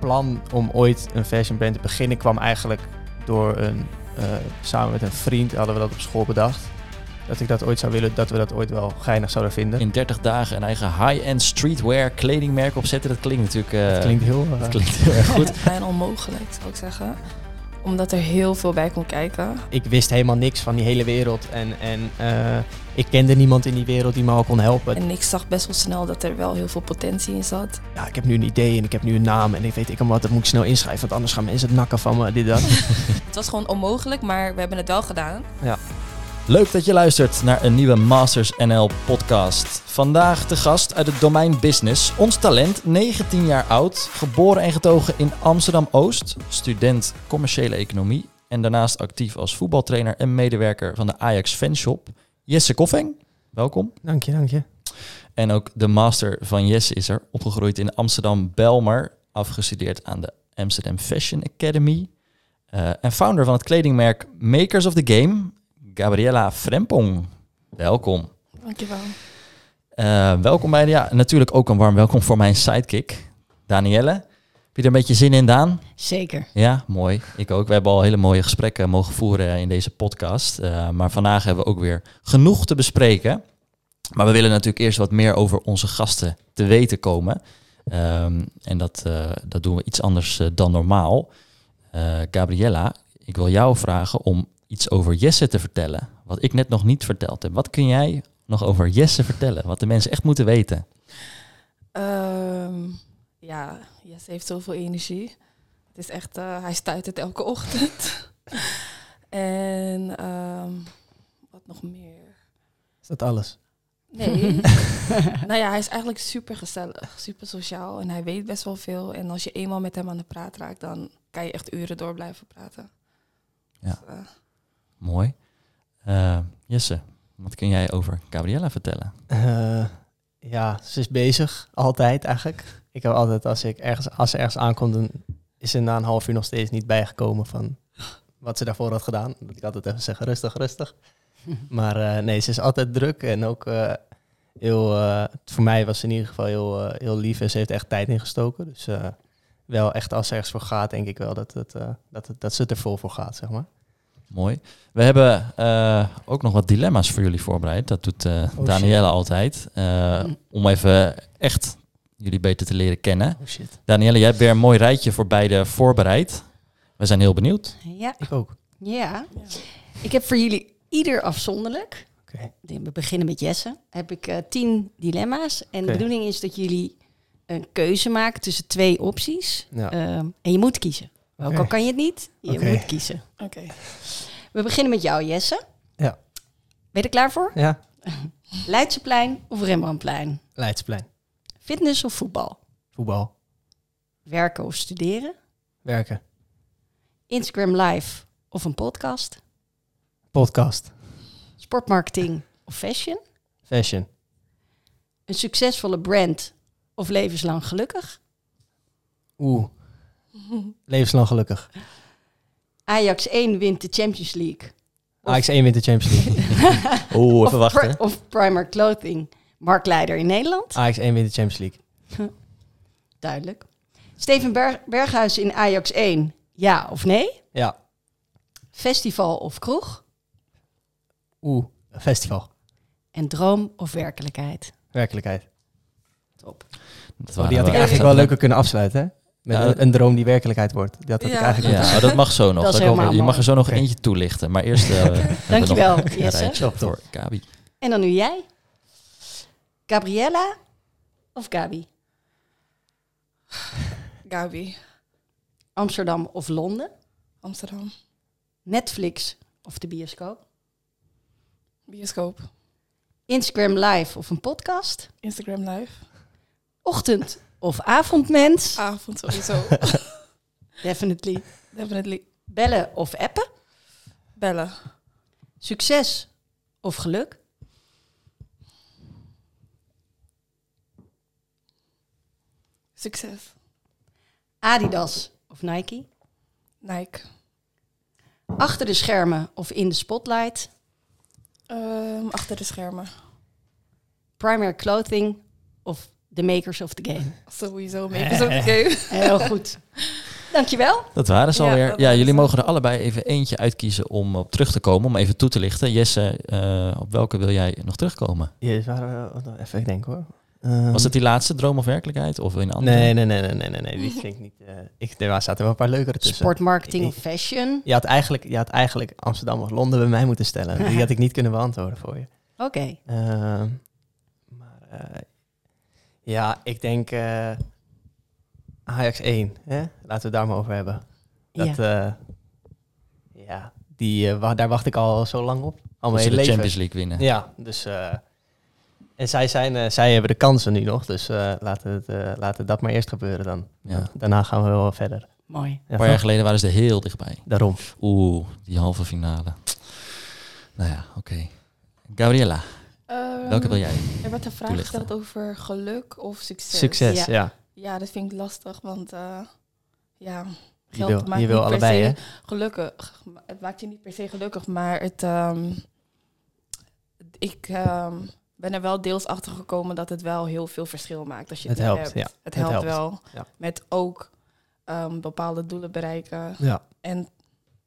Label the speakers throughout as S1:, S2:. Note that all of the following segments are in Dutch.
S1: plan om ooit een fashion brand te beginnen kwam eigenlijk door een, eh, samen met een vriend hadden we dat op school bedacht. Dat ik dat ooit zou willen, dat we dat ooit wel geinig zouden vinden.
S2: In 30 dagen een eigen high-end streetwear kledingmerk opzetten. Dat klinkt natuurlijk... eh,
S1: dat klinkt heel... eh,
S2: dat klinkt heel erg goed.
S3: Bijna onmogelijk, zou ik zeggen. Omdat er heel veel bij komt kijken.
S1: ik wist helemaal niks van die hele wereld. En, en eh, ik kende niemand in die wereld die me al kon helpen.
S3: En ik zag best wel snel dat er wel heel veel potentie in zat.
S1: ja, ik heb nu een idee en ik heb nu een naam en ik weet ik allemaal wat, dat moet ik snel inschrijven, want anders gaan mensen het nakken van me, dit, dat.
S3: Het was gewoon onmogelijk, maar we hebben het wel gedaan.
S2: Leuk dat je luistert naar een nieuwe Masters NL podcast. Vandaag de gast uit het domein business. Ons talent, 19 jaar oud, geboren en getogen in Amsterdam-Oost. Student commerciële economie en daarnaast actief als voetbaltrainer en medewerker van de Ajax Fanshop. Jesse Koffing, welkom.
S1: dank je, dank je.
S2: En ook de master van Jesse is er, opgegroeid in Amsterdam-Belmer, afgestudeerd aan de Amsterdam Fashion Academy. eh, en founder van het kledingmerk Makers of the Game, Gabriella Frempong. Welkom.
S3: Dankjewel.
S2: Eh, welkom bij de, ja, natuurlijk ook een warm welkom voor mijn sidekick, Danielle. Heb je er een beetje zin in, Daan?
S4: Zeker.
S2: Ja, mooi. Ik ook. We hebben al hele mooie gesprekken mogen voeren in deze podcast. Eh, maar vandaag hebben we ook weer genoeg te bespreken. Maar we willen natuurlijk eerst wat meer over onze gasten te weten komen. Ehm, en dat, eh, dat doen we iets anders dan normaal. Gabriella, ik wil jou vragen om iets over Jesse te vertellen. Wat ik net nog niet verteld heb. Wat kun jij nog over Jesse vertellen? Wat de mensen echt moeten weten.
S3: Ehm, ja, Jesse heeft zoveel energie. Het is echt, eh, hij stuit het elke ochtend. en ehm, wat nog meer?
S1: Is dat alles?
S3: Nee. nou ja, hij is eigenlijk super gezellig, super sociaal en hij weet best wel veel. En als je eenmaal met hem aan de praat raakt, dan kan je echt uren door blijven praten.
S2: Ja.
S3: Dus, eh,
S2: Mooi. Eh, Jesse, wat kun jij over Gabriella vertellen?
S1: Eh, ja, ze is bezig, altijd eigenlijk. Ik heb altijd, als, ik ergens, als ze ergens aankomt, dan is ze na een half uur nog steeds niet bijgekomen van wat ze daarvoor had gedaan. Dat ik altijd even zeggen, rustig, rustig. Maar eh, nee, ze is altijd druk en ook eh, heel, eh, voor mij was ze in ieder geval heel, eh, heel lief en ze heeft echt tijd ingestoken. Dus eh, wel echt als ze ergens voor gaat, denk ik wel dat, het, eh, dat, het, dat ze het er vol voor gaat, zeg maar.
S2: Mooi. We hebben eh, ook nog wat dilemma's voor jullie voorbereid. Dat doet eh
S1: Oh,
S2: Danielle altijd. Eh, om even echt jullie beter te leren kennen.
S1: Oh shit.
S2: Danielle, jij hebt weer een mooi rijtje voor beide voorbereid. We zijn heel benieuwd.
S4: Ja.
S1: Ik ook.
S4: ja. Ik heb voor jullie ieder afzonderlijk,
S1: Oké.
S4: we beginnen met Jesse, heb ik eh, tien dilemma's. En de bedoeling is dat jullie een keuze maken tussen twee opties.
S1: Ja.
S4: Ehm, en je moet kiezen. Ook al kan je het niet, je moet kiezen.
S3: Oké.
S4: We beginnen met jou, Jesse.
S1: Ja.
S4: Ben je er klaar voor?
S1: ja,
S4: Leidseplein of Rembrandtplein?
S1: Leidsplein.
S4: Fitness of voetbal?
S1: Voetbal.
S4: Werken of studeren?
S1: Werken.
S4: Instagram live of een podcast?
S1: Podcast.
S4: Sportmarketing of fashion?
S1: Fashion.
S4: Een succesvolle brand of levenslang gelukkig?
S1: Oeh. Levenslang gelukkig.
S4: Ajax 1 wint de Champions League.
S1: Ajax 1 wint de Champions League.
S2: Oeh,
S4: Of,
S2: even wachten.
S4: Pri- of Primark Clothing, marktleider in Nederland.
S1: Ajax 1 wint de Champions League.
S4: Duidelijk. Steven Berg Berghuis in Ajax 1, ja of nee?
S1: Ja.
S4: Festival of kroeg?
S1: Oeh. Festival.
S4: En droom of werkelijkheid?
S1: Werkelijkheid.
S4: Top.
S2: Dat
S1: Oh, die had ik eigenlijk wel leuker kunnen afsluiten, hè? Met
S2: Ja,
S1: een, een droom die werkelijkheid wordt. Die had ik
S3: Ja.
S1: eigenlijk
S2: Ja, dat mag zo nog.
S4: Dat
S2: je mag er zo nog eentje toelichten. Maar eerst... eh, we
S4: Dankjewel,
S2: nog
S4: Jesse.
S2: voor Gabi.
S4: En dan nu jij. Gabriella of Gabi?
S3: Gabi,
S4: Amsterdam of Londen?
S3: Amsterdam,
S4: Netflix of de bioscoop?
S3: bioscoop,
S4: Instagram live of een podcast?
S3: Instagram live,
S4: Ochtend of avondmens?
S3: avond sowieso,
S4: Definitely.
S3: definitely.
S4: Bellen of appen?
S3: Bellen,
S4: Succes of geluk?
S3: succes,
S4: Adidas of Nike?
S3: Nike,
S4: Achter de schermen of in de spotlight?
S3: Ehm, achter de schermen,
S4: Primary clothing of de makers of the game.
S3: Sowieso, makers of the game.
S4: Heel goed. Dankjewel.
S2: Dat waren ze
S3: Ja,
S2: alweer. Ja,
S3: waren
S2: jullie mogen er allebei even eentje uitkiezen om op terug te komen. Om even toe te lichten. Jesse, eh, op welke wil jij nog terugkomen?
S1: Ja, waren, we- even ik denk hoor. Ehm,
S2: Was het die laatste, Droom of Werkelijkheid? Of een andere?
S1: Nee, nee, nee, nee, nee, nee, nee. Die vind ik niet. eh, ik, er zaten wel een paar leukere tussen.
S4: Sportmarketing of fashion.
S1: Je had, eigenlijk, je had eigenlijk Amsterdam of Londen bij mij moeten stellen. Die had ik niet kunnen beantwoorden voor je.
S4: Oké.
S1: Ehm, maar eh, ja, ik denk eh, Ajax 1. Hè? Laten we het daar maar over hebben. Dat,
S4: Ja.
S1: ja. ja, die, eh, daar wacht ik al zo lang op. Al mijn
S2: ze de
S1: hele leven.
S2: Champions League winnen.
S1: Ja, dus... eh, en zij, zijn, eh, zij hebben de kansen nu nog, dus eh, laten, het, eh, laten dat maar eerst gebeuren dan.
S2: Ja.
S1: Daarna gaan we wel verder.
S4: Mooi.
S2: Een paar jaar geleden waren ze er heel dichtbij.
S1: Daarom.
S2: Oeh, die halve finale. Nou ja, oké. Gabriella,
S3: Ehm,
S2: welke wil jij?
S3: Er werd een vraag
S2: toelichten?
S3: gesteld over geluk of succes.
S1: Succes,
S4: Ja.
S1: ja.
S3: Ja, dat vind ik lastig, want eh, ja,
S1: Je
S3: geld
S1: wil,
S3: maakt
S1: je wil
S3: niet per
S1: allebei,
S3: se
S1: hè?
S3: gelukkig. Het maakt je niet per se gelukkig, maar het, ehm, ik ehm, ben er wel deels achter gekomen dat het wel heel veel verschil maakt als je het,
S1: Het
S3: niet
S1: helpt,
S3: hebt.
S1: ja.
S3: Het
S1: Het
S3: helpt wel
S1: ja.
S3: met ook ehm, bepaalde doelen bereiken.
S1: Ja.
S3: En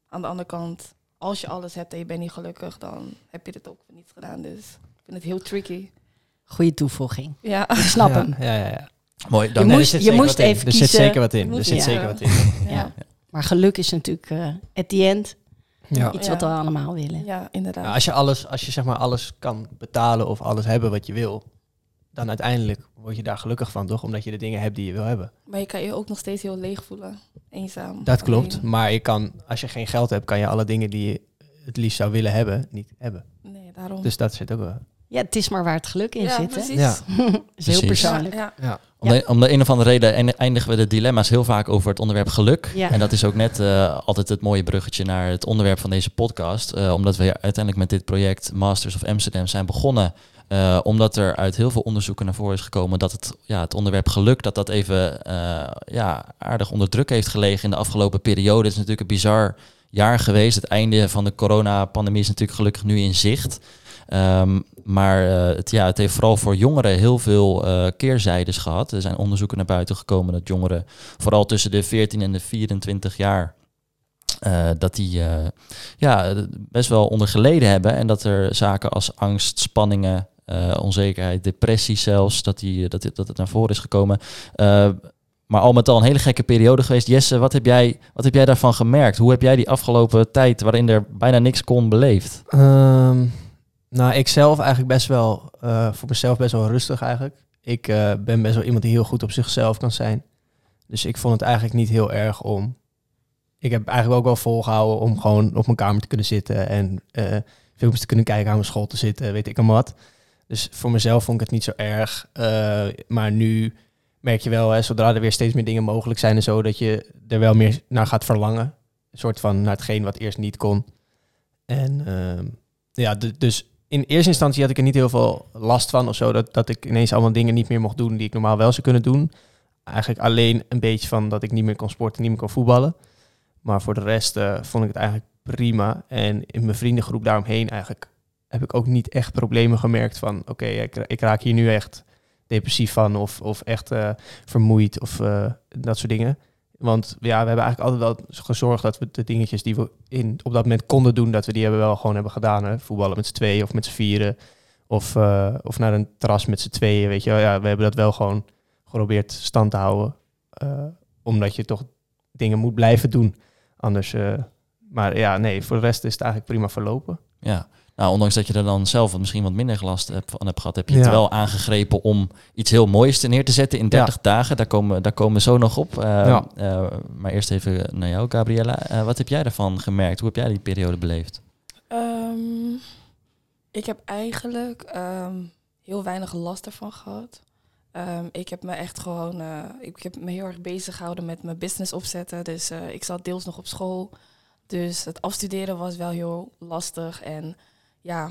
S3: aan de andere kant, als je alles hebt en je bent niet gelukkig, dan heb je het ook niets gedaan. Dus vind het heel tricky.
S4: Goede toevoeging.
S3: Ja,
S4: Ik snap
S1: ja,
S4: hem.
S1: Ja, ja, ja.
S2: Mooi,
S4: Je
S2: dank.
S4: moest-
S1: er zit
S4: je
S1: zeker
S4: moest
S1: wat in.
S4: even
S1: Er zit
S4: kiezen.
S1: zeker wat in. Er zit
S3: ja.
S1: zeker wat in.
S3: ja,
S4: Maar geluk is natuurlijk eh at the end
S1: Ja.
S4: iets
S3: Ja.
S4: wat we allemaal willen.
S3: ja inderdaad.
S1: Ja, als je alles, als je zeg maar alles kan betalen of alles hebben wat je wil, dan uiteindelijk word je daar gelukkig van, toch? Omdat je de dingen hebt die je wil hebben.
S3: Maar je kan je ook nog steeds heel leeg voelen. Eenzaam.
S1: Dat klopt.
S3: alleen.
S1: Maar je kan, als je geen geld hebt, kan je alle dingen die je het liefst zou willen hebben, niet hebben.
S3: Nee, daarom.
S1: Dus dat zit ook wel.
S4: Ja, het is maar waar het geluk in
S3: ja,
S4: zit. Hè?
S3: precies.
S1: Ja.
S4: is heel
S2: Precies.
S4: persoonlijk.
S3: Ja,
S1: Ja.
S2: Om, de, om de een of andere reden eindigen we de dilemma's heel vaak over het onderwerp geluk.
S4: Ja.
S2: En dat is ook net eh, altijd het mooie bruggetje naar het onderwerp van deze podcast. Eh, omdat we uiteindelijk met dit project Masters of Amsterdam zijn begonnen. Eh, omdat er uit heel veel onderzoeken naar voren is gekomen dat het, ja, het onderwerp geluk, dat dat even eh, ja, aardig onder druk heeft gelegen in de afgelopen periode. Het is natuurlijk een bizar jaar geweest. Het einde van de coronapandemie is natuurlijk gelukkig nu in zicht. Ehm, maar eh, het, ja, het heeft vooral voor jongeren heel veel eh, keerzijdes gehad. Er zijn onderzoeken naar buiten gekomen dat jongeren, vooral tussen de 14 en de 24 jaar, eh, dat die ja, best wel onder geleden hebben. En dat er zaken als angst, spanningen, onzekerheid, depressie zelfs, dat, die, dat, dat het naar voren is gekomen. Maar al met al een hele gekke periode geweest. Jesse, wat heb, jij, wat heb jij daarvan gemerkt? Hoe heb jij die afgelopen tijd, waarin er bijna niks kon, beleefd?
S1: Ehm, nou, ik zelf eigenlijk best wel, eh, voor mezelf best wel rustig eigenlijk. Ik eh, ben best wel iemand die heel goed op zichzelf kan zijn. Dus ik vond het eigenlijk niet heel erg om... Ik heb eigenlijk ook wel volgehouden om gewoon op mijn kamer te kunnen zitten en eh, films te kunnen kijken, aan mijn school te zitten, weet ik allemaal wat. Dus voor mezelf vond ik het niet zo erg. Maar nu merk je wel, hè, zodra er weer steeds meer dingen mogelijk zijn en zo, dat je er wel meer naar gaat verlangen. Een soort van naar hetgeen wat eerst niet kon. En ehm, ja, dus in eerste instantie had ik er niet heel veel last van of zo. Dat, dat ik ineens allemaal dingen niet meer mocht doen die ik normaal wel zou kunnen doen. Eigenlijk alleen een beetje van dat ik niet meer kon sporten, niet meer kon voetballen. Maar voor de rest eh, vond ik het eigenlijk prima. En in mijn vriendengroep daaromheen eigenlijk heb ik ook niet echt problemen gemerkt van... oké, ik, ik raak hier nu echt depressief van of, of echt eh, vermoeid of eh, dat soort dingen. Want ja, we hebben eigenlijk altijd wel gezorgd dat we de dingetjes die we in, op dat moment konden doen, dat we die hebben wel gewoon hebben gedaan. Hè? Voetballen met z'n tweeën of met z'n vieren. Of, eh, of naar een terras met z'n tweeën, weet je wel. Ja, we hebben dat wel gewoon geprobeerd stand te houden. eh, omdat je toch dingen moet blijven doen. Anders, eh, maar ja, nee, voor de rest is het eigenlijk prima verlopen.
S2: Ja, nou, ondanks dat je er dan zelf wat misschien wat minder last hebt, van hebt gehad, heb je het
S1: Ja.
S2: wel aangegrepen om iets heel moois te neer te zetten in 30 dagen. Daar komen, daar komen we zo nog op. Eh,
S1: Ja.
S2: eh, maar eerst even naar jou, Gabriella. Eh, wat heb jij daarvan gemerkt? Hoe heb jij die periode beleefd?
S3: Ehm, ik heb eigenlijk ehm, heel weinig last ervan gehad. Ehm, ik heb me echt gewoon, eh, ik heb me heel erg bezig gehouden met mijn business opzetten. Dus eh, ik zat deels nog op school. Dus het afstuderen was wel heel lastig. En ja,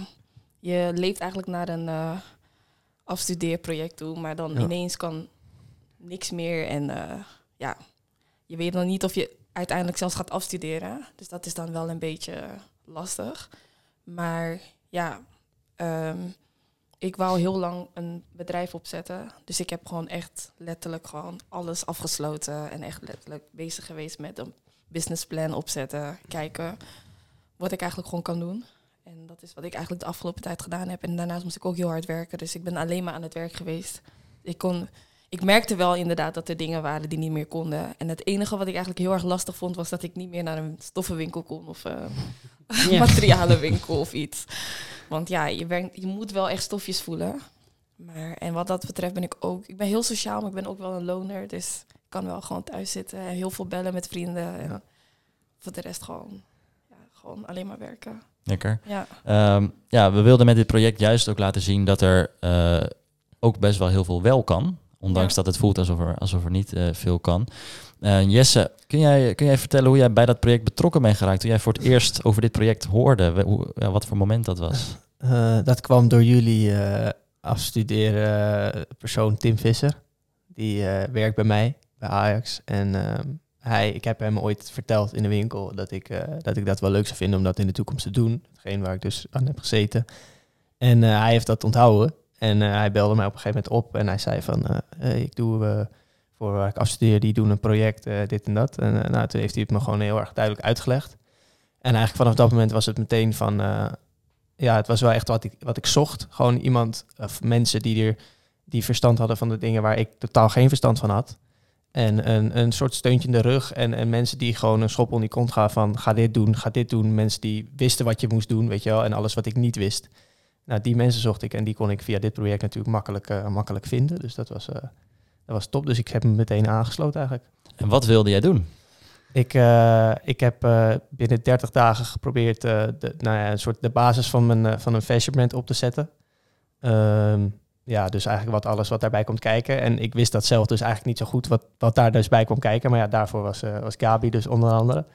S3: je leeft eigenlijk naar een eh, afstudeerproject toe, maar dan
S1: Ja.
S3: ineens kan niks meer. En eh, ja, je weet dan niet of je uiteindelijk zelfs gaat afstuderen. Dus dat is dan wel een beetje lastig. Maar ja, ehm, ik wou heel lang een bedrijf opzetten. Dus ik heb gewoon echt letterlijk gewoon alles afgesloten. En echt letterlijk bezig geweest met een businessplan opzetten. Kijken wat ik eigenlijk gewoon kan doen. En dat is wat ik eigenlijk de afgelopen tijd gedaan heb. En daarnaast moest ik ook heel hard werken. Dus ik ben alleen maar aan het werk geweest. Ik, kon, ik merkte wel inderdaad dat er dingen waren die niet meer konden. En het enige wat ik eigenlijk heel erg lastig vond... was dat ik niet meer naar een stoffenwinkel kon... of uh, materialenwinkel of iets. Want ja, je, werkt, je moet wel echt stofjes voelen. Maar, en wat dat betreft ben ik ook... Ik ben heel sociaal, maar ik ben ook wel een loner. Dus ik kan wel gewoon thuis zitten. En heel veel bellen met vrienden. En voor de rest gewoon, ja, gewoon alleen maar werken.
S2: Lekker.
S3: Ja.
S2: Ehm, ja, we wilden met dit project juist ook laten zien dat er eh, ook best wel heel veel wel kan. Ondanks
S3: Ja.
S2: dat het voelt alsof er, alsof er niet eh, veel kan. Eh, Jesse, kun jij, kun jij vertellen hoe jij bij dat project betrokken bent geraakt? Toen jij voor het eerst over dit project hoorde, we- hoe, ja, wat voor moment dat was?
S1: Eh, dat kwam door jullie eh afstuderen persoon Tim Visser. Die eh, werkt bij mij, bij Ajax. En ehm, hij, ik heb hem ooit verteld in de winkel dat ik, eh, dat ik dat wel leuk zou vinden om dat in de toekomst te doen. Hetgeen waar ik dus aan heb gezeten. En eh, hij heeft dat onthouden. En eh, hij belde mij op een gegeven moment op en hij zei van, ik doe voor waar ik afstudeer, die doen een project, dit en dat. En nou, toen heeft hij het me gewoon heel erg duidelijk uitgelegd. En eigenlijk vanaf dat moment was het meteen van, ja, het was wel echt wat ik, wat ik zocht. Gewoon iemand, of mensen die er die verstand hadden van de dingen waar ik totaal geen verstand van had. En een, een soort steuntje in de rug. En, en mensen die gewoon een schop onder die kont gaan van ga dit doen, ga dit doen. Mensen die wisten wat je moest doen, weet je wel. En alles wat ik niet wist. Nou, die mensen zocht ik en die kon ik via dit project natuurlijk makkelijk, eh, makkelijk vinden. Dus dat was, eh, dat was top. Dus ik heb me meteen aangesloten eigenlijk.
S2: En wat wilde jij doen?
S1: Ik, eh, ik heb binnen 30 dagen geprobeerd de, nou ja, een soort de basis van, mijn, van een fashion brand op te zetten. Ehm, ja, dus eigenlijk wat alles wat daarbij komt kijken. En ik wist dat zelf dus eigenlijk niet zo goed wat, wat daar dus bij komt kijken. Maar ja, daarvoor was, eh, was Gabi dus onder andere.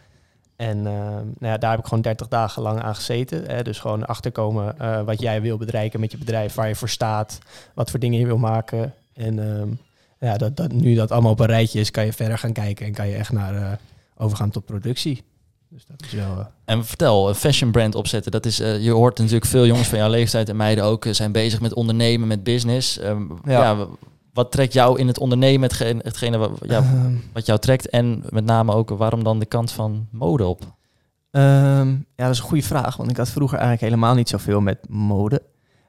S1: En ehm, nou ja, daar heb ik gewoon 30 dagen lang aan gezeten. Hè? Dus gewoon achterkomen eh, wat jij wil bereiken met je bedrijf, waar je voor staat, wat voor dingen je wil maken. En ehm, ja, dat, dat, nu dat allemaal op een rijtje is, kan je verder gaan kijken en kan je echt naar eh, overgaan tot productie. Dus dat is wel. eh,
S2: En vertel, een fashion brand opzetten, dat is, eh, je hoort natuurlijk veel jongens van jouw leeftijd en meiden ook eh, zijn bezig met ondernemen, met business. Ehm, ja. Wat trekt jou in het ondernemen, hetgene, hetgene wat, ja,
S1: ehm,
S2: wat jou trekt en met name ook waarom dan de kant van mode op?
S1: Ehm, ja, dat is een goede vraag. Want ik had vroeger eigenlijk helemaal niet zoveel met mode.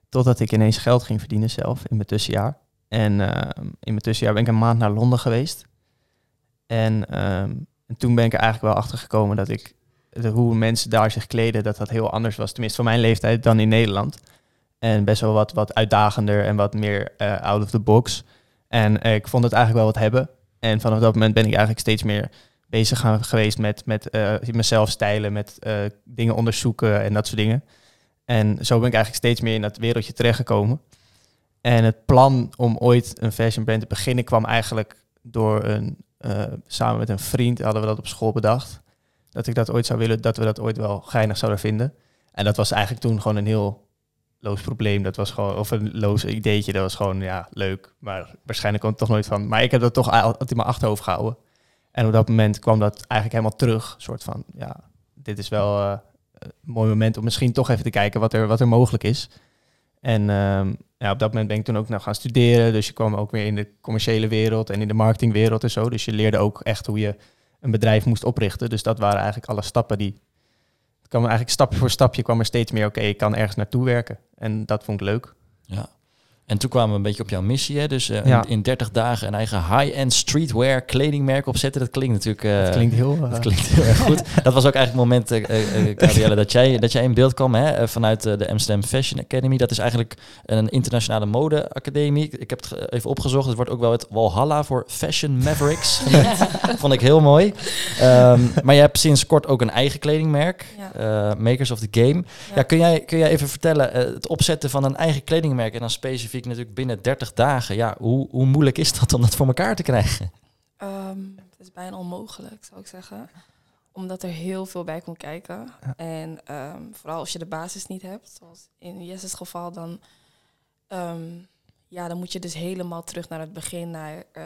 S1: Totdat ik ineens geld ging verdienen zelf in mijn tussenjaar. En ehm, in mijn tussenjaar ben ik een maand naar Londen geweest. En, ehm, en toen ben ik er eigenlijk wel achter gekomen dat ik de, hoe mensen daar zich kleden, dat dat heel anders was. Tenminste, van mijn leeftijd dan in Nederland. En best wel wat, wat uitdagender en wat meer eh, out of the box. En eh, ik vond het eigenlijk wel wat hebben. En vanaf dat moment ben ik eigenlijk steeds meer bezig gaan, geweest met, met eh, mezelf stijlen, met dingen onderzoeken en dat soort dingen. En zo ben ik eigenlijk steeds meer in dat wereldje terechtgekomen. En het plan om ooit een fashion brand te beginnen kwam eigenlijk door een, eh, samen met een vriend hadden we dat op school bedacht. Dat ik dat ooit zou willen, dat we dat ooit wel geinig zouden vinden. En dat was eigenlijk toen gewoon een heel loos probleem. Dat was gewoon, of een loos ideetje. Dat was gewoon, ja, leuk. Maar waarschijnlijk kwam het toch nooit van. Maar ik heb dat toch altijd in mijn achterhoofd gehouden. En op dat moment kwam dat eigenlijk helemaal terug. Een soort van, ja, dit is wel eh, een mooi moment om misschien toch even te kijken wat er, wat er mogelijk is. En ehm, ja, op dat moment ben ik toen ook nog gaan studeren. Dus je kwam ook weer in de commerciële wereld en in de marketingwereld en zo. Dus je leerde ook echt hoe je een bedrijf moest oprichten. Dus dat waren eigenlijk alle stappen die... Het kwam eigenlijk stapje voor stapje kwam er steeds meer, oké, ik kan ergens naartoe werken. En dat vond ik leuk.
S2: Ja. En toen kwamen we een beetje op jouw missie. Hè? Dus eh,
S1: Ja.
S2: in, in 30 dagen een eigen high-end streetwear kledingmerk opzetten. Dat klinkt natuurlijk... eh,
S1: dat klinkt heel... eh,
S2: dat klinkt heel erg goed. Dat was ook eigenlijk het moment, eh, eh, eh, Gabrielle, dat jij, dat jij in beeld kwam hè, eh, vanuit eh, de Amsterdam Fashion Academy. Dat is eigenlijk een internationale modeacademie. Ik heb het even opgezocht. Het wordt ook wel het Walhalla voor Fashion Mavericks. Vond ik heel mooi. Ehm, maar je hebt sinds kort ook een eigen kledingmerk.
S3: Ja.
S2: eh, Makers of the Game. Ja.
S3: Ja.
S2: kun, jij, kun jij even vertellen, eh, het opzetten van een eigen kledingmerk en dan specifiek natuurlijk binnen 30 dagen. Ja, hoe, hoe moeilijk is dat om dat voor elkaar te krijgen?
S3: Ehm, het is bijna onmogelijk, zou ik zeggen. Omdat er heel veel bij komt kijken.
S1: Ja.
S3: En ehm, vooral als je de basis niet hebt, zoals in Jesse's geval, dan, ehm, ja, dan moet je dus helemaal terug naar het begin. Naar eh,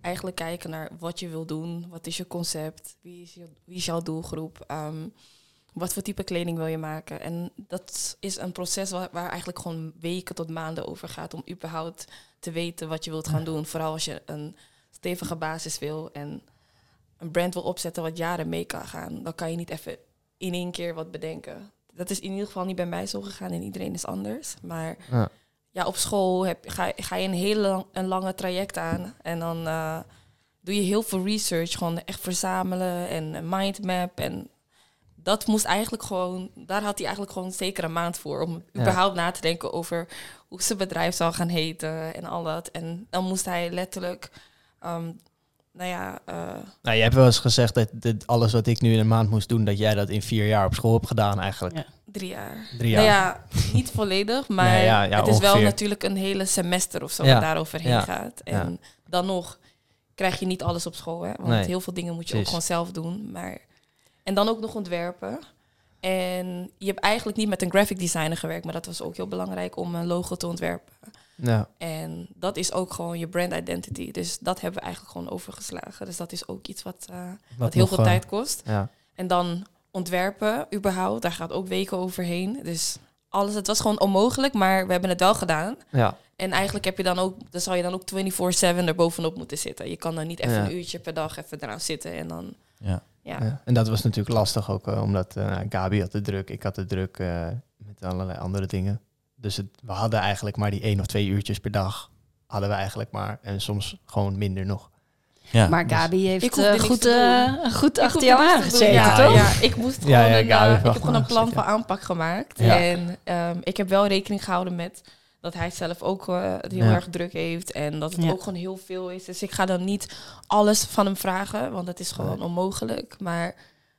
S3: eigenlijk kijken naar wat je wil doen. Wat is je concept? Wie is, je, wie is jouw doelgroep? Wat voor type kleding wil je maken. En dat is een proces waar, waar eigenlijk gewoon weken tot maanden over gaat om überhaupt te weten wat je wilt gaan doen. Vooral als je een stevige basis wil en een brand wil opzetten wat jaren mee kan gaan. Dan kan je niet even in één keer wat bedenken. Dat is in ieder geval niet bij mij zo gegaan en iedereen is anders. Maar
S1: Ja.
S3: ja, op school heb, ga, ga je een hele lang- een lange traject aan. En dan eh, doe je heel veel research. Gewoon echt verzamelen en een mindmap. En dat moest eigenlijk gewoon... Daar had hij eigenlijk gewoon zeker een maand voor. Om
S1: Ja.
S3: überhaupt na te denken over hoe zijn bedrijf zou gaan heten en al dat. En dan moest hij letterlijk... ehm, nou ja, eh,
S1: Nou, je hebt wel eens gezegd dat dit, alles wat ik nu in een maand moest doen, dat jij dat in vier jaar op school hebt gedaan eigenlijk.
S4: Ja.
S3: drie jaar.
S1: Drie jaar.
S3: Nou ja, niet volledig, maar
S1: Nee, ja, ja,
S3: het is wel natuurlijk een hele semester of zo
S1: Ja.
S3: wat daaroverheen
S1: Ja.
S3: gaat. En dan nog krijg je niet alles op school, hè? Want
S1: Nee.
S3: heel veel dingen moet je
S1: Precies.
S3: ook gewoon zelf doen. Maar... En dan ook nog ontwerpen. En je hebt eigenlijk niet met een graphic designer gewerkt, maar dat was ook heel belangrijk om een logo te ontwerpen.
S1: Ja.
S3: En dat is ook gewoon je brand identity. Dus dat hebben we eigenlijk gewoon overgeslagen. Dus dat is ook iets wat, eh, wat, heel
S1: nog,
S3: veel
S1: eh,
S3: tijd kost.
S1: Ja.
S3: En dan ontwerpen, überhaupt, daar gaat ook weken overheen. Dus alles, het was gewoon onmogelijk, maar we hebben het wel gedaan.
S1: Ja.
S3: En eigenlijk heb je dan ook, dan zou je dan ook 24-7 er bovenop moeten zitten. Je kan dan niet even
S1: Ja.
S3: een uurtje per dag even eraan zitten en dan,
S2: Ja.
S3: Ja.
S1: Ja. En dat was natuurlijk lastig ook, eh, omdat eh, Gabi had de druk, ik had de druk eh, met allerlei andere dingen. Dus het, we hadden eigenlijk maar die één of twee uurtjes per dag, hadden we eigenlijk maar. En soms gewoon minder nog.
S2: Ja.
S4: Maar
S1: dus-
S4: Gabi
S3: Ik
S4: heeft eh,
S3: niks
S4: goed, goed
S3: Ik
S4: achter jou aangezeten,
S3: ja,
S4: toch?
S3: Ja, ik moest gewoon
S1: ja,
S3: een, ik heb gewoon een plan van aanpak gemaakt.
S1: Ja.
S3: En ehm, ik heb wel rekening gehouden met dat hij zelf ook eh, het heel
S1: Ja.
S3: erg druk heeft. En dat het
S4: Ja.
S3: ook gewoon heel veel is. Dus ik ga dan niet alles van hem vragen, want dat is gewoon onmogelijk. Maar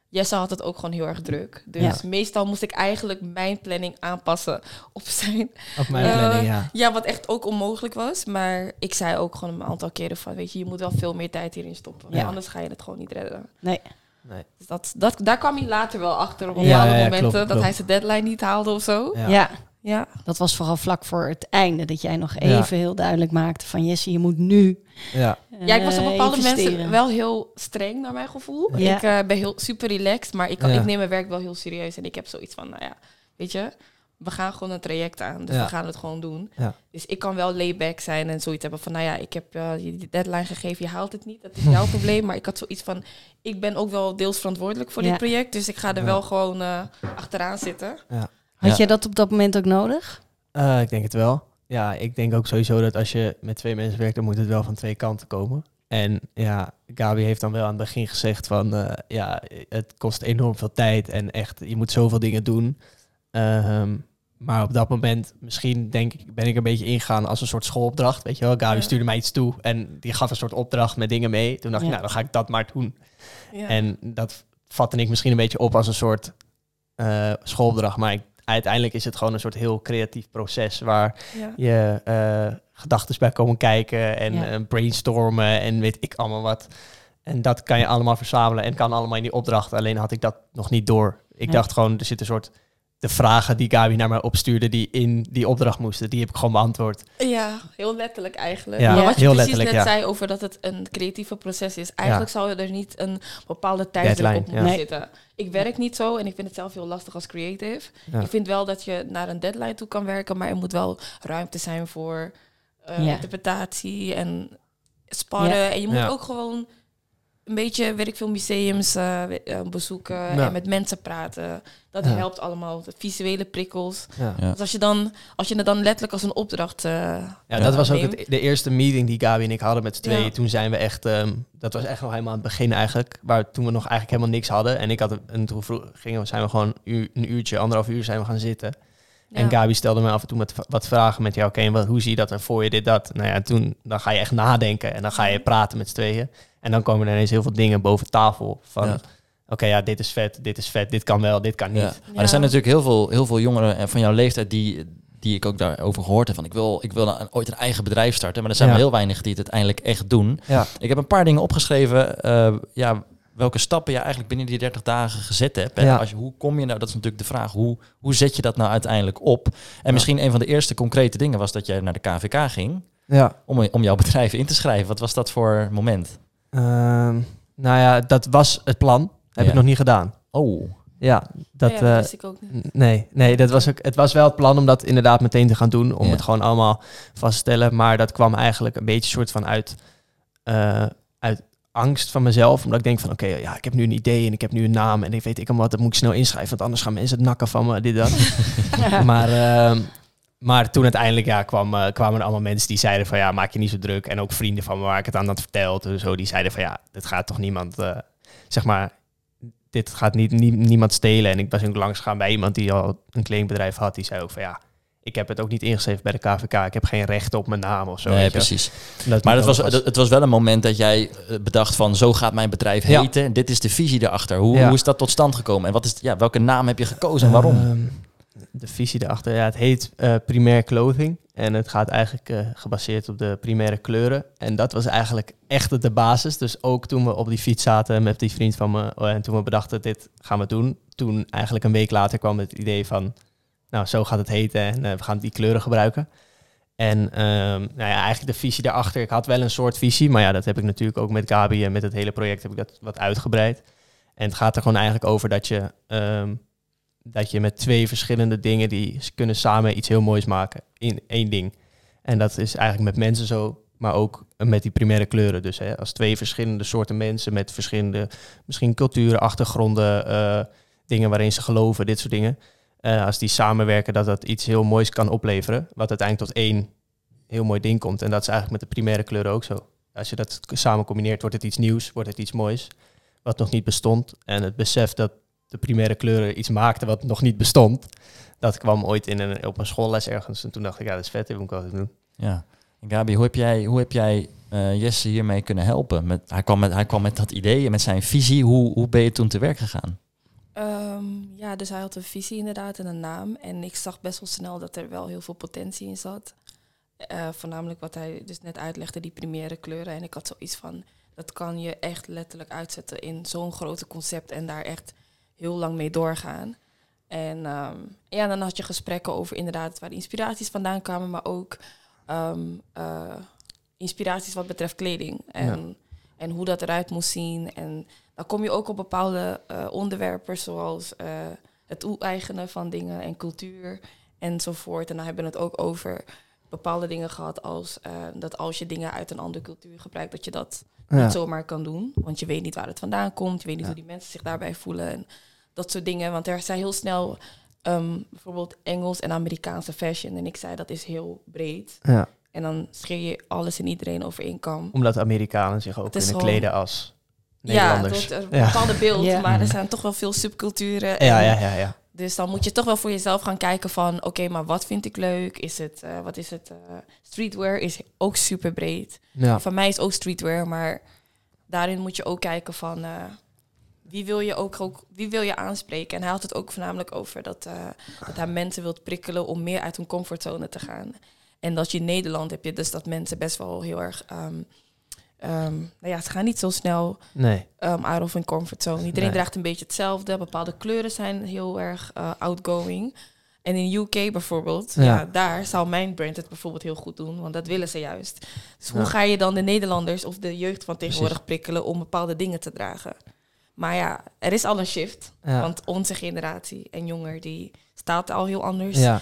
S3: Jesse had het ook gewoon heel erg druk. Dus
S4: Ja.
S3: meestal moest ik eigenlijk mijn planning aanpassen op zijn.
S1: Op mijn
S3: Eh,
S1: planning, ja.
S3: Ja, wat echt ook onmogelijk was. Maar ik zei ook gewoon een aantal keren van, weet je, je moet wel veel meer tijd hierin stoppen.
S4: Ja.
S3: Anders ga je het gewoon niet redden.
S4: Nee.
S1: Nee.
S3: Dus dat, dat, daar kwam hij later wel achter op
S4: Ja,
S3: bepaalde
S1: ja, ja,
S3: momenten.
S1: klopt,
S3: dat
S1: klopt.
S3: hij zijn deadline niet haalde of zo.
S1: Ja.
S4: Ja.
S3: Ja.
S4: dat was vooral vlak voor het einde. Dat jij nog
S1: Ja.
S4: even heel duidelijk maakte van Jesse, je moet nu
S1: Ja.
S3: ja, ik was op
S4: eh,
S3: bepaalde
S4: investeren.
S3: mensen wel heel streng naar mijn gevoel.
S4: Ja.
S3: Ik eh, ben heel super relaxed, maar ik, kan,
S1: Ja.
S3: ik neem mijn werk wel heel serieus. En ik heb zoiets van, nou ja, weet je, we gaan gewoon een traject aan. Dus
S1: Ja.
S3: we gaan het gewoon doen.
S1: Ja.
S3: Dus ik kan wel layback zijn en zoiets hebben van, nou ja, ik heb eh, je die deadline gegeven, je haalt het niet. Dat is jouw probleem. Maar ik had zoiets van, ik ben ook wel deels verantwoordelijk voor
S4: Ja.
S3: dit project. Dus ik ga er
S1: Ja.
S3: wel gewoon eh, achteraan zitten.
S4: Had
S2: Ja.
S4: jij dat op dat moment ook nodig?
S1: Eh, ik denk het wel. Ja, ik denk ook sowieso dat als je met twee mensen werkt, dan moet het wel van twee kanten komen. En ja, Gabi heeft dan wel aan het begin gezegd van, eh, ja, het kost enorm veel tijd en echt, je moet zoveel dingen doen. Ehm, maar op dat moment, misschien denk ik, ben ik een beetje ingegaan als een soort schoolopdracht. Weet je wel, Gabi
S3: Ja.
S1: stuurde mij iets toe en die gaf een soort opdracht met dingen mee. Toen dacht ik,
S4: Ja.
S1: nou, dan ga ik dat maar doen.
S3: Ja.
S1: En dat vatte ik misschien een beetje op als een soort eh, schoolopdracht. Maar ik, uiteindelijk is het gewoon een soort heel creatief proces waar
S3: ja.
S1: je eh gedachten bij komen kijken en
S4: Ja.
S1: eh, brainstormen en weet ik allemaal wat. En dat kan je allemaal verzamelen en kan allemaal in die opdracht. Alleen had ik dat nog niet door. Ik dacht gewoon, er zit een soort... De vragen die Gabi naar mij opstuurde, die in die opdracht moesten, die heb ik gewoon beantwoord.
S3: Ja, heel letterlijk eigenlijk.
S1: Ja,
S3: maar wat je
S1: heel
S3: precies
S1: letterlijk,
S3: net
S1: ja.
S3: zei over dat het een creatieve proces is. Eigenlijk zou je er niet een bepaalde
S1: Deadline,
S3: op moeten
S4: ja.
S3: zitten. Ik werk niet zo en ik vind het zelf heel lastig als creative.
S1: Ja.
S3: Ik vind wel dat je naar een deadline toe kan werken, maar er moet wel ruimte zijn voor eh,
S4: Ja.
S3: interpretatie en sparren. En je moet
S1: Ja.
S3: ook gewoon een beetje, weet ik veel, museums eh, eh, bezoeken
S1: Ja.
S3: en met mensen praten. Dat
S1: Ja.
S3: helpt allemaal. De visuele prikkels.
S1: Ja.
S2: Ja.
S3: Dus als je, dan, als je het dan letterlijk als een opdracht... eh,
S1: Ja, dat was ook het, de eerste meeting die Gabi en ik hadden met z'n tweeën. Toen zijn we echt, ehm, dat was echt nog helemaal aan het begin eigenlijk, waar toen we nog eigenlijk helemaal niks hadden. En ik had en toen vroeg, gingen we, zijn we gewoon uur, een uurtje, anderhalf uur zijn we gaan zitten. En. Gabi stelde me af en toe met wat vragen met jou. Oké, wat hoe zie je dat en voor je dit, dat? Nou ja, toen dan ga je echt nadenken en dan ga je praten met z'n tweeën. En dan komen er ineens heel veel dingen boven tafel van...
S2: Ja.
S1: Oké, ja, dit is vet, dit is vet, dit kan wel, dit kan niet.
S2: Ja. Maar er zijn natuurlijk heel veel, heel veel jongeren eh, van jouw leeftijd die, die ik ook daarover gehoord heb. Van ik wil, ik wil een- ooit een eigen bedrijf starten. Maar er zijn
S1: Ja.
S2: maar heel weinig die het uiteindelijk echt doen.
S1: Ja.
S2: Ik heb een paar dingen opgeschreven. eh, ja, welke stappen je eigenlijk binnen die 30 dagen gezet hebt. En
S1: Ja.
S2: als je, hoe kom je nou, dat is natuurlijk de vraag, hoe, hoe zet je dat nou uiteindelijk op? En
S1: Ja.
S2: misschien een van de eerste concrete dingen was dat jij naar de KVK ging
S1: Ja.
S2: om, om jouw bedrijf in te schrijven. Wat was dat voor moment?
S1: Ehm, nou ja, dat was het plan. Heb
S2: Ja.
S1: ik nog niet gedaan.
S2: Oh,
S1: Ja, dat,
S3: ja, dat
S1: eh,
S3: wist ik ook niet.
S1: Nee, nee dat was ook, het was wel het plan om dat inderdaad meteen te gaan doen. Om
S2: Ja.
S1: het gewoon allemaal vast te stellen. Maar dat kwam eigenlijk een beetje soort van uit, eh, uit angst van mezelf. Omdat ik denk van oké, ja, ik heb nu een idee en ik heb nu een naam. En ik weet ik wat, dat moet ik snel inschrijven. Want anders gaan mensen het nakken van me, dit, dat. maar, ehm, maar toen uiteindelijk ja, kwam, eh, kwamen er allemaal mensen die zeiden van ja, maak je niet zo druk. En ook vrienden van me waar ik het aan had verteld. En zo, die zeiden van ja, dit gaat toch niemand, eh, zeg maar, dit gaat niet, nie- niemand stelen. En ik was ook langs gegaan bij iemand die al een kledingbedrijf had. Die zei ook van ja, ik heb het ook niet ingeschreven bij de KVK. Ik heb geen recht op mijn naam of zo.
S2: nee, precies.
S1: Dat
S2: Maar
S1: het
S2: het was, het was wel een moment dat jij eh, bedacht van zo gaat mijn bedrijf
S1: Ja.
S2: heten. Dit is de visie erachter. Hoe,
S1: Ja.
S2: hoe is dat tot stand gekomen? En wat is, ja, welke naam heb je gekozen en waarom?
S1: Ehm, de visie daarachter, ja, het heet eh primair clothing. En het gaat eigenlijk eh, gebaseerd op de primaire kleuren. En dat was eigenlijk echt de basis. Dus ook toen we op die fiets zaten met die vriend van me. oh, en toen we bedachten, dit gaan we doen. Toen eigenlijk een week later kwam het idee van, nou zo gaat het heten. En eh, we gaan die kleuren gebruiken. En ehm, nou ja, eigenlijk de visie daarachter. Ik had wel een soort visie. Maar ja, dat heb ik natuurlijk ook met Gabi en met het hele project heb ik dat wat uitgebreid. En het gaat er gewoon eigenlijk over dat je... ehm, dat je met twee verschillende dingen die kunnen samen iets heel moois maken in één ding. En dat is eigenlijk met mensen zo, maar ook met die primaire kleuren. Dus hè, als twee verschillende soorten mensen met verschillende, misschien culturen, achtergronden, eh, dingen waarin ze geloven, dit soort dingen. Eh, als die samenwerken, dat dat iets heel moois kan opleveren. Wat uiteindelijk tot één heel mooi ding komt. En dat is eigenlijk met de primaire kleuren ook zo. Als je dat samen combineert, wordt het iets nieuws, wordt het iets moois. Wat nog niet bestond. En het besef dat de primaire kleuren iets maakten wat nog niet bestond. Dat kwam ooit in een, op een schoolles ergens. En toen dacht ik, ja, dat is vet, dit moet ik altijd doen.
S2: Ja. En Gabi, hoe heb jij, hoe heb jij eh, Jesse hiermee kunnen helpen? Met, hij, kwam met, hij kwam met dat idee en met zijn visie. Hoe, hoe ben je toen te werk gegaan?
S3: Ehm, ja, dus hij had een visie inderdaad en een naam. En ik zag best wel snel dat er wel heel veel potentie in zat. Eh, voornamelijk wat hij dus net uitlegde, die primaire kleuren. En ik had zoiets van, dat kan je echt letterlijk uitzetten in zo'n grote concept en daar echt heel lang mee doorgaan. En ehm, ja, dan had je gesprekken over inderdaad waar de inspiraties vandaan kwamen, maar ook ehm, eh, inspiraties wat betreft kleding. En, en hoe dat eruit moest zien. En dan kom je ook op bepaalde eh, onderwerpen zoals eh, het toe-eigenen van dingen en cultuur enzovoort. En dan hebben we het ook over bepaalde dingen gehad als dat als je dingen uit een andere cultuur gebruikt, dat je dat
S1: Ja.
S3: niet zomaar kan doen. Want je weet niet waar het vandaan komt, je weet niet
S1: Ja.
S3: hoe die mensen zich daarbij voelen en dat soort dingen. Want er zijn heel snel ehm, bijvoorbeeld Engels en Amerikaanse fashion. En ik zei dat is heel breed.
S1: Ja.
S3: En dan scheer je alles en iedereen over één kam.
S1: Omdat Amerikanen zich ook
S3: Het
S1: kunnen
S3: gewoon-
S1: kleden als
S3: Ja,
S1: Nederlanders.
S3: het wordt een
S1: Ja.
S3: bepaalde beeld,
S4: Ja.
S3: maar er zijn toch wel veel subculturen. En
S1: Ja, ja, ja, ja.
S3: Dus dan moet je toch wel voor jezelf gaan kijken van... oké, maar wat vind ik leuk? Is het, eh, wat is het? eh, streetwear is ook super breed.
S1: ja.
S3: Van mij is ook streetwear, maar daarin moet je ook kijken van... eh, wie, wil je ook, ook, wie wil je aanspreken? En hij had het ook voornamelijk over dat, eh, dat hij mensen wilt prikkelen... om meer uit hun comfortzone te gaan. En dat je in Nederland heb je dus dat mensen best wel heel erg... ehm, ehm, nou ja, ze gaan niet zo snel
S1: Nee.
S3: um, out of hun comfortzone. Iedereen
S1: Nee.
S3: draagt een beetje hetzelfde. Bepaalde kleuren zijn heel erg uh, outgoing. En in UK bijvoorbeeld, ja.
S1: Ja.
S3: daar zou mijn brand het bijvoorbeeld heel goed doen, want dat willen ze juist. Dus hoe ga je dan de Nederlanders of de jeugd van tegenwoordig prikkelen om bepaalde dingen te dragen? Maar ja, er is al een shift,
S1: Ja.
S3: want onze generatie en jonger die staat al heel anders
S1: ja.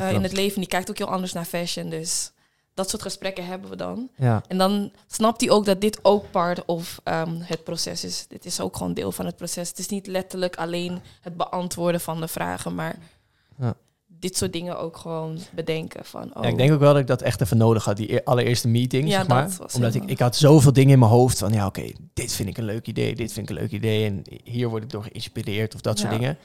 S3: uh, in het leven. Die kijkt ook heel anders naar fashion, dus dat soort gesprekken hebben we dan.
S1: Ja.
S3: En dan snapt hij ook dat dit ook part of ehm, het proces is. Dit is ook gewoon deel van het proces. Het is niet letterlijk alleen het beantwoorden van de vragen, maar
S1: Ja.
S3: Dit soort dingen ook gewoon bedenken. Van, oh,
S1: Ja, ik denk ook wel dat ik dat echt even nodig had, die e- allereerste meeting,
S3: Ja,
S1: zeg maar. Omdat ik, ik had zoveel dingen in mijn hoofd van, ja oké, dit vind ik een leuk idee, dit vind ik een leuk idee en hier word ik door geïnspireerd of dat soort dingen.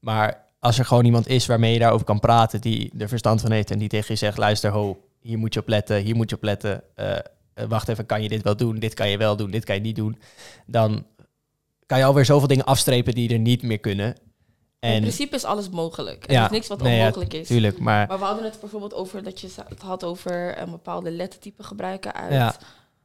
S1: Maar als er gewoon iemand is waarmee je daarover kan praten, die er verstand van heeft en die tegen je zegt, luister ho, hier moet je op letten, hier moet je op letten, eh, eh, wacht even, kan je dit wel doen, dit kan je wel doen, dit kan je niet doen, dan kan je alweer zoveel dingen afstrepen die er niet meer kunnen.
S3: In principe is alles mogelijk. Er
S1: Ja,
S3: is niks wat
S1: nee, ja,
S3: onmogelijk is.
S1: tuurlijk, maar
S3: Maar we hadden het bijvoorbeeld over dat je het had over een bepaalde lettertype gebruiken uit
S1: Ja.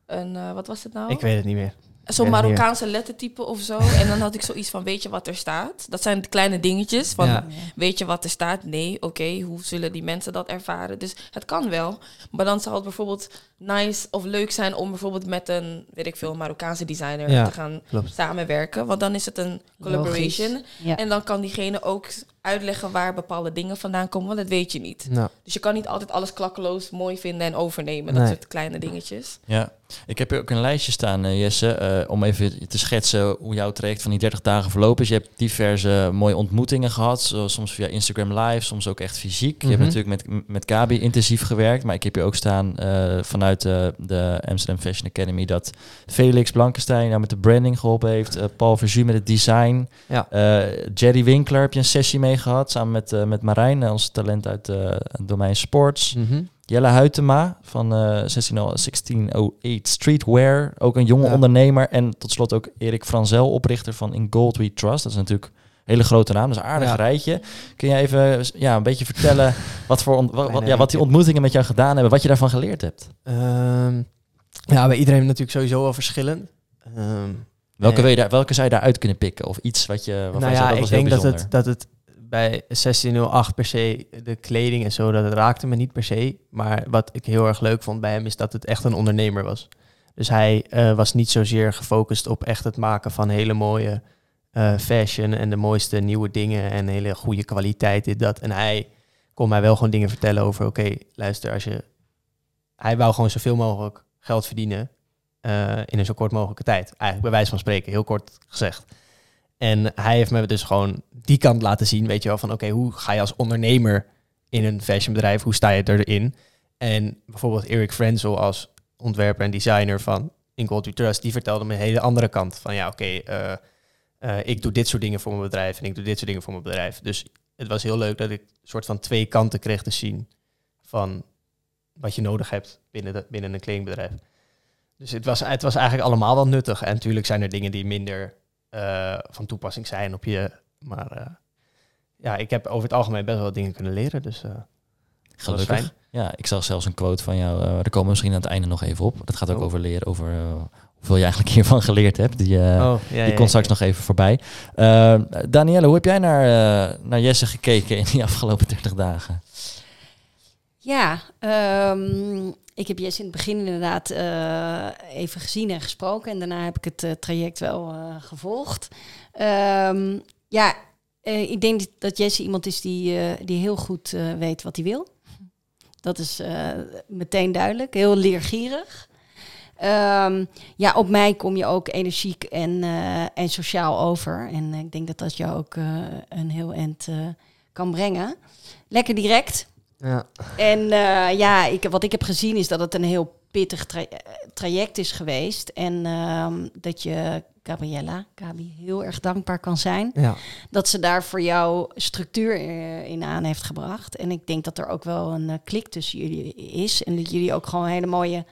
S3: een, eh, wat was het nou?
S1: ik weet het niet meer.
S3: Zo'n. Marokkaanse lettertype of zo. En dan had ik zoiets van, weet je wat er staat? Dat zijn de kleine dingetjes van,
S1: Ja.
S3: weet je wat er staat? Nee, oké, hoe zullen die mensen dat ervaren? Dus het kan wel. Maar dan zou het bijvoorbeeld nice of leuk zijn om bijvoorbeeld met een, weet ik veel, Marokkaanse designer
S1: Ja,
S3: te gaan
S1: klopt.
S3: samenwerken. Want dan is het een collaboration.
S4: Ja.
S3: En dan kan diegene ook uitleggen waar bepaalde dingen vandaan komen, want dat weet je niet.
S1: Nou,
S3: Dus je kan niet altijd alles klakkeloos mooi vinden en overnemen. Dat
S1: Nee.
S3: soort kleine dingetjes.
S2: Ja, ik heb hier ook een lijstje staan, eh, Jesse, eh, om even te schetsen hoe jouw traject van die 30 dagen verlopen is. Je hebt diverse mooie ontmoetingen gehad, zo- soms via Instagram Live, soms ook echt fysiek. Je hebt
S1: Mhm.
S2: natuurlijk met, met Gabi intensief gewerkt, maar ik heb hier ook staan eh, vanuit de, de Amsterdam Fashion Academy dat Felix Blankenstein nou met de branding geholpen heeft, eh, Paul Verzu met het design,
S1: Ja.
S2: Eh, Jerry Winkler heb je een sessie mee gehad, samen met, eh, met Marijn, eh, ons talent uit eh, het domein sports.
S1: mhm.
S2: Jelle Huytema van eh 16, 1608 Streetwear, ook een jonge
S1: Ja.
S2: ondernemer. En tot slot ook Erik Franzel, oprichter van In Gold We Trust. Dat is natuurlijk een hele grote naam, dat is een aardig
S1: Ja.
S2: rijtje. Kun je even ja, een beetje vertellen wat, voor wat, ja, wat die ontmoetingen met jou gedaan hebben, wat je daarvan geleerd hebt?
S1: Ehm, ja, bij iedereen natuurlijk sowieso wel verschillend. Ehm,
S2: Welke,
S1: Nee.
S2: wil je daar, welke zou je daaruit kunnen pikken? Of iets wat je, waarvan
S1: nou ja, ik denk dat het, dat het bij 1608 per se de kleding en zo, dat raakte me niet per se. Maar wat ik heel erg leuk vond bij hem is dat het echt een ondernemer was. Dus hij eh, was niet zozeer gefocust op echt het maken van hele mooie eh, fashion en de mooiste nieuwe dingen en hele goede kwaliteit, dit, dat. En hij kon mij wel gewoon dingen vertellen over, oké, luister, als je... Hij wou gewoon zoveel mogelijk geld verdienen eh, in een zo kort mogelijke tijd. Eigenlijk bij wijze van spreken, heel kort gezegd. En hij heeft me dus gewoon die kant laten zien, weet je wel, van oké, hoe ga je als ondernemer in een fashionbedrijf, hoe sta je erin? En bijvoorbeeld Eric Frenzel als ontwerper en designer van In Trust, die vertelde me een hele andere kant van ja, oké, eh, eh, ik doe dit soort dingen voor mijn bedrijf en ik doe dit soort dingen voor mijn bedrijf. Dus het was heel leuk dat ik een soort van twee kanten kreeg te zien van wat je nodig hebt binnen, de, binnen een kledingbedrijf. Dus het was, het was eigenlijk allemaal wel nuttig. En natuurlijk zijn er dingen die minder van toepassing zijn op je. Maar eh, ja, ik heb over het algemeen best wel wat dingen kunnen leren. Dus eh,
S2: Gelukkig.
S1: fijn.
S2: Ja, ik zag zelfs een quote van jou. eh daar komen we misschien aan het einde nog even op. Dat gaat ook
S1: Oh.
S2: over leren, over eh, hoeveel je eigenlijk hiervan geleerd hebt. Die, eh,
S1: oh, ja,
S2: die
S1: ja,
S2: komt straks
S1: ja.
S2: nog even voorbij. Eh Danielle, hoe heb jij naar, eh, naar Jesse gekeken in die afgelopen 30 dagen?
S4: Ja, ehm, ik heb Jess in het begin inderdaad eh, even gezien en gesproken. En daarna heb ik het eh, traject wel eh, gevolgd. Ehm, ja, ik denk dat Jesse iemand is die, die heel goed weet wat hij wil. Dat is meteen duidelijk. Heel leergierig. Ehm, ja, op mij kom je ook energiek en, en sociaal over. En ik denk dat dat jou ook een heel eind kan brengen. Lekker direct.
S1: Ja.
S4: En eh, ja, ik, wat ik heb gezien is dat het een heel pittig tra- eh, traject is geweest. En ehm, dat je Gabriella, Gabi, heel erg dankbaar kan zijn.
S1: Ja.
S4: Dat ze daar voor jou structuur eh, in aan heeft gebracht. En ik denk dat er ook wel een klik tussen jullie is. En dat jullie ook gewoon hele mooie,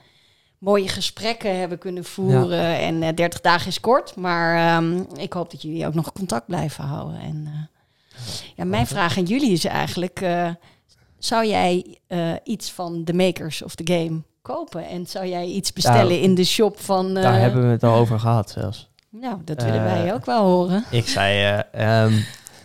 S4: mooie gesprekken hebben kunnen voeren. En eh 30 dagen is kort, maar ehm, ik hoop dat jullie ook nog contact blijven houden. En ja, mijn vraag aan jullie is eigenlijk... eh, zou jij eh, iets van de makers of the game kopen? En zou jij iets bestellen
S1: Nou,
S4: in de shop van...
S1: Daar
S4: eh,
S1: hebben we het al over gehad zelfs.
S4: Nou, dat willen
S1: Eh,
S4: wij ook wel horen.
S1: Ik zei, eh, ehm,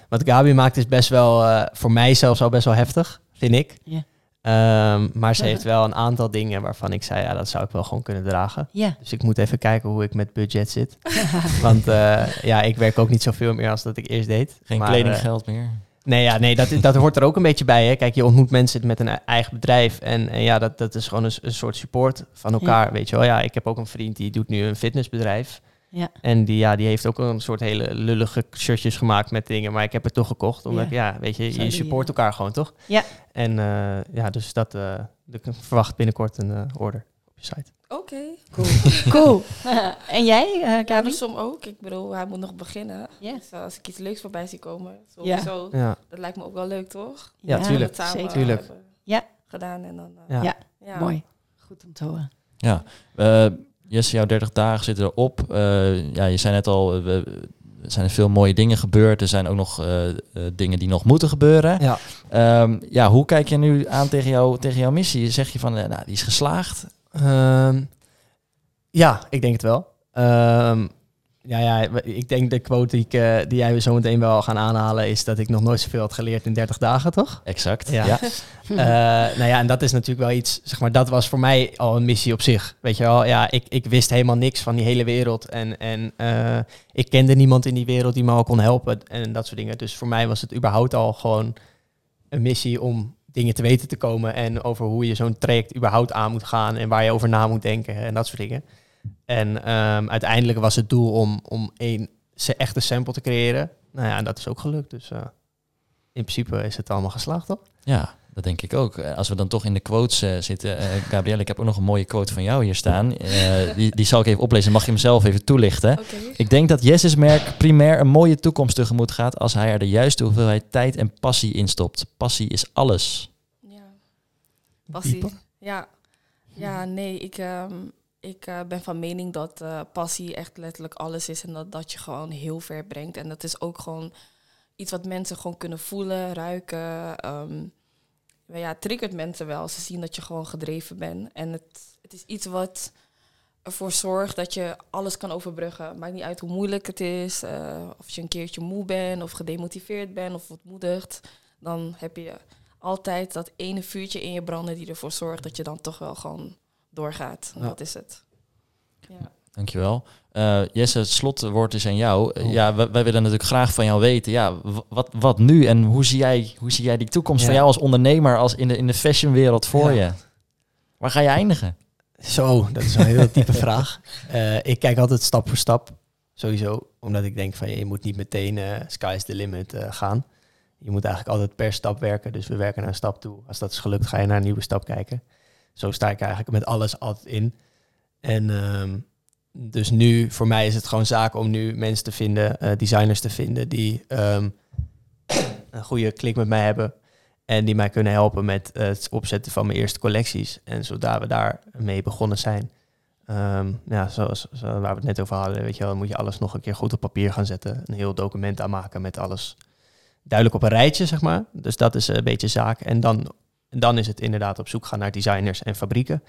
S1: wat Gabi maakt is best wel, eh, voor mij zelfs al best wel heftig, vind ik.
S4: Ja.
S1: Ehm, maar ze heeft wel een aantal dingen waarvan ik zei, ja, dat zou ik wel gewoon kunnen dragen.
S4: Ja.
S1: Dus ik moet even kijken hoe ik met budget zit. Want eh, ja, ik werk ook niet zoveel meer als dat ik eerst deed.
S2: Geen
S1: Maar,
S2: kledinggeld meer.
S1: Eh, nee, ja, nee dat, dat hoort er ook een beetje bij. Hè. Kijk, je ontmoet mensen met een eigen bedrijf. En, en ja, dat, dat is gewoon een, soort support van elkaar. Weet je wel, ja, ik heb ook een vriend die doet nu een fitnessbedrijf.
S4: Ja.
S1: En die, ja, die heeft ook een soort hele lullige shirtjes gemaakt met dingen. Maar ik heb het toch gekocht. Omdat,
S4: Ja.
S1: ja, weet je, je support
S4: eh,
S1: elkaar gewoon, toch?
S4: Ja.
S1: En eh, ja, dus dat, eh, ik verwacht binnenkort een eh, order op je site.
S3: Oké.
S4: Cool. en jij, eh Gabi?
S3: Andersom ook. Ik bedoel, hij moet nog beginnen.
S4: Ja.
S3: Dus als ik iets leuks voorbij zie komen, sowieso.
S1: Ja,
S3: Dat lijkt me ook wel leuk, toch?
S1: Ja,
S3: we
S1: tuurlijk.
S3: samen
S4: Zeker.
S1: Tuurlijk.
S3: hebben
S4: Ja.
S3: gedaan en dan... eh,
S1: ja.
S4: Ja.
S3: ja.
S4: Mooi. Goed om te horen.
S2: Ja, Eh Jesse, jouw 30 dagen zitten erop. Eh, ja, je zei net al, eh, we- er zijn veel mooie dingen gebeurd. Er zijn ook nog eh, eh, dingen die nog moeten gebeuren.
S1: Ja.
S2: Ehm, ja, hoe kijk je nu aan tegen, jou, tegen jouw missie? Zeg je van, eh, nou, die is geslaagd?
S1: Ehm, ja, ik denk het wel. Ehm, ja, ja, ik denk de quote die, ik, eh, die jij zo meteen wel gaan aanhalen... is dat ik nog nooit zoveel had geleerd in 30 dagen, toch?
S2: Exact.
S1: Ja.
S2: Ja.
S1: Eh, nou ja, en dat is natuurlijk wel iets, zeg maar, dat was voor mij al een missie op zich. Weet je wel, ja, ik, ik wist helemaal niks van die hele wereld. En, en eh, ik kende niemand in die wereld die me al kon helpen en dat soort dingen. Dus voor mij was het überhaupt al gewoon een missie om dingen te weten te komen. En over hoe je zo'n traject überhaupt aan moet gaan en waar je over na moet denken en dat soort dingen. En ehm, uiteindelijk was het doel om, om één echte sample te creëren. Nou ja, en dat is ook gelukt. Dus eh, in principe is het allemaal geslaagd, toch?
S2: Ja, dat denk ik ook. Eh, Als we dan toch in de quotes eh, zitten. eh Gabrielle, ik heb ook nog een mooie quote van jou hier staan. Eh, die, die zal ik even oplezen. Mag je hem zelf even toelichten?
S3: Oké.
S2: Ik denk dat Jesse's merk primair een mooie toekomst tegemoet gaat als hij er de juiste hoeveelheid tijd en passie in stopt. Passie is alles.
S3: Ja. Passie. Ja. Ja, nee, ik, ehm, ik eh, ben van mening dat eh, passie echt letterlijk alles is en dat dat je gewoon heel ver brengt. En dat is ook gewoon iets wat mensen gewoon kunnen voelen, ruiken. ehm, ja, het triggert mensen wel. Ze zien dat je gewoon gedreven bent. En het, het is iets wat ervoor zorgt dat je alles kan overbruggen. Maakt niet uit hoe moeilijk het is, eh, of je een keertje moe bent, of gedemotiveerd bent, of ontmoedigd. Dan heb je altijd dat ene vuurtje in je branden die ervoor zorgt dat je dan toch wel gewoon doorgaat.
S1: Ja.
S3: Dat is het. Ja.
S2: Dankjewel. Eh Jesse, het slotwoord is aan jou.
S1: Oh.
S2: Ja, wij, wij willen natuurlijk graag van jou weten. Ja, wat, wat nu en hoe zie jij, hoe zie jij die toekomst van jou als ondernemer, als in de, in de fashionwereld voor
S1: Ja.
S2: je? Waar ga je eindigen?
S1: Zo, dat is een heel diepe vraag. Eh, ik kijk altijd stap voor stap, sowieso. Omdat ik denk van je moet niet meteen eh sky is the limit eh, gaan. Je moet eigenlijk altijd per stap werken. Dus we werken naar een stap toe. Als dat is gelukt, ga je naar een nieuwe stap kijken. Zo sta ik eigenlijk met alles altijd in. En ehm, dus nu, voor mij is het gewoon zaak om nu mensen te vinden, eh, designers te vinden die ehm, een goede klik met mij hebben. En die mij kunnen helpen met het opzetten van mijn eerste collecties. En zodra we daar mee begonnen zijn. ehm, ja, zoals, zo, waar we het net over hadden, weet je wel, moet je alles nog een keer goed op papier gaan zetten. Een heel document aanmaken met alles duidelijk op een rijtje, zeg maar. Dus dat is een beetje zaak. En dan, en dan is het inderdaad op zoek gaan naar designers en fabrieken.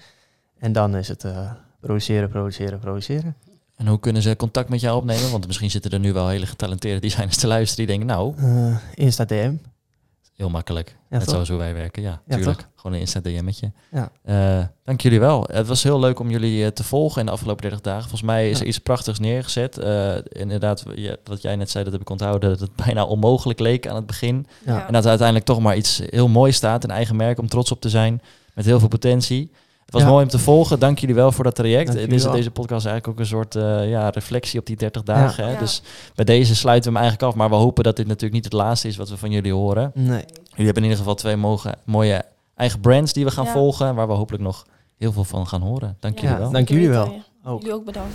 S1: En dan is het eh, produceren, produceren, produceren.
S2: En hoe kunnen ze contact met jou opnemen? Want misschien zitten er nu wel hele getalenteerde designers te luisteren die denken, nou,
S1: Eh, Insta DM.
S2: Heel makkelijk.
S1: Ja,
S2: Net zoals hoe wij werken, ja,
S1: Ja,
S2: tuurlijk.
S1: toch?
S2: Gewoon een Insta DM'tje.
S1: Ja.
S2: Eh, dank jullie wel. Het was heel leuk om jullie eh, te volgen in de afgelopen 30 dagen. Volgens mij is er iets prachtigs neergezet. Eh, inderdaad, wat jij net zei, dat heb ik onthouden, dat het bijna onmogelijk leek aan het begin. En dat er uiteindelijk toch maar iets heel moois staat, een eigen merk om trots op te zijn, met heel veel potentie. Het was
S1: Ja.
S2: mooi om te volgen. Dank jullie wel voor dat traject.
S1: Dank
S2: Het
S1: jullie
S2: is deze podcast eigenlijk ook een soort eh, ja, reflectie op die 30 dagen. Hè?
S3: Ja.
S2: Dus bij deze sluiten we hem eigenlijk af. Maar we hopen dat dit natuurlijk niet het laatste is wat we van jullie horen.
S1: Nee.
S2: Jullie hebben in ieder geval twee mogen, mooie eigen brands die we gaan
S3: Ja.
S2: volgen. Waar we hopelijk nog heel veel van gaan horen. Dank
S3: Ja.
S2: jullie wel.
S1: Dank jullie wel. Ook.
S3: Jullie ook bedankt.